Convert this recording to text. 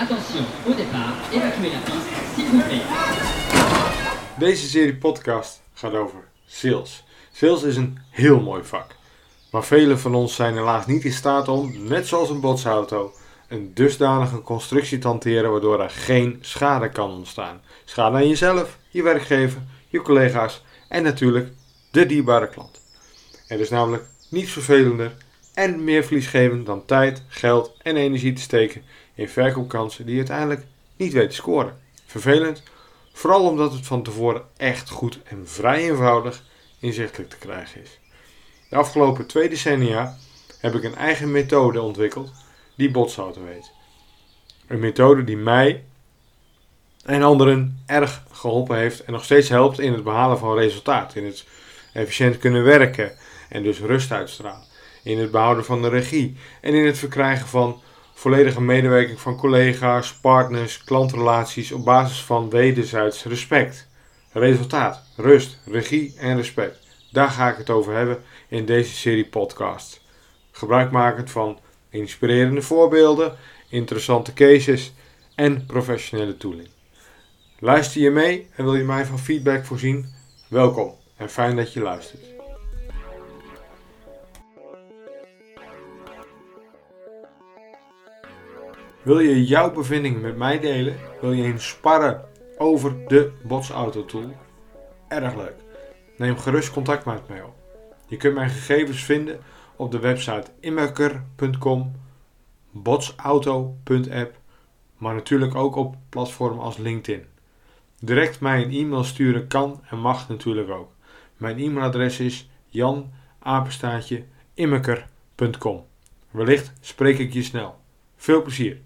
Attention, au départ, évacuez la piste, s'il vous plaît. Deze serie podcast gaat over sales. Sales is een heel mooi vak. Maar velen van ons zijn helaas niet in staat om, net zoals een botsauto, een dusdanige constructie te hanteren waardoor er geen schade kan ontstaan. Schade aan jezelf, je werkgever, je collega's en natuurlijk de dierbare klant. Er is namelijk niets vervelender en meer verliesgevend dan tijd, geld en energie te steken in verkoopkansen die uiteindelijk niet weet te scoren. Vervelend, vooral omdat het van tevoren echt goed en vrij eenvoudig inzichtelijk te krijgen is. De afgelopen twee decennia heb ik een eigen methode ontwikkeld die botsauto heet. Een methode die mij en anderen erg geholpen heeft en nog steeds helpt in het behalen van resultaat, in het efficiënt kunnen werken en dus rust uitstralen, in het behouden van de regie en in het verkrijgen van volledige medewerking van collega's, partners, klantrelaties op basis van wederzijds respect. Resultaat, rust, regie en respect. Daar ga ik het over hebben in deze serie podcasts. Gebruikmakend van inspirerende voorbeelden, interessante cases en professionele tooling. Luister je mee en wil je mij van feedback voorzien? Welkom en fijn dat je luistert. Wil je jouw bevindingen met mij delen? Wil je eens sparren over de botsauto tool? Erg leuk. Neem gerust contact met mij op. Je kunt mijn gegevens vinden op de website immerker.com, botsauto.app, maar natuurlijk ook op platformen als LinkedIn. Direct mij een e-mail sturen kan en mag natuurlijk ook. Mijn e-mailadres is janapenstaatje immerker.com. Wellicht spreek ik je snel. Veel plezier!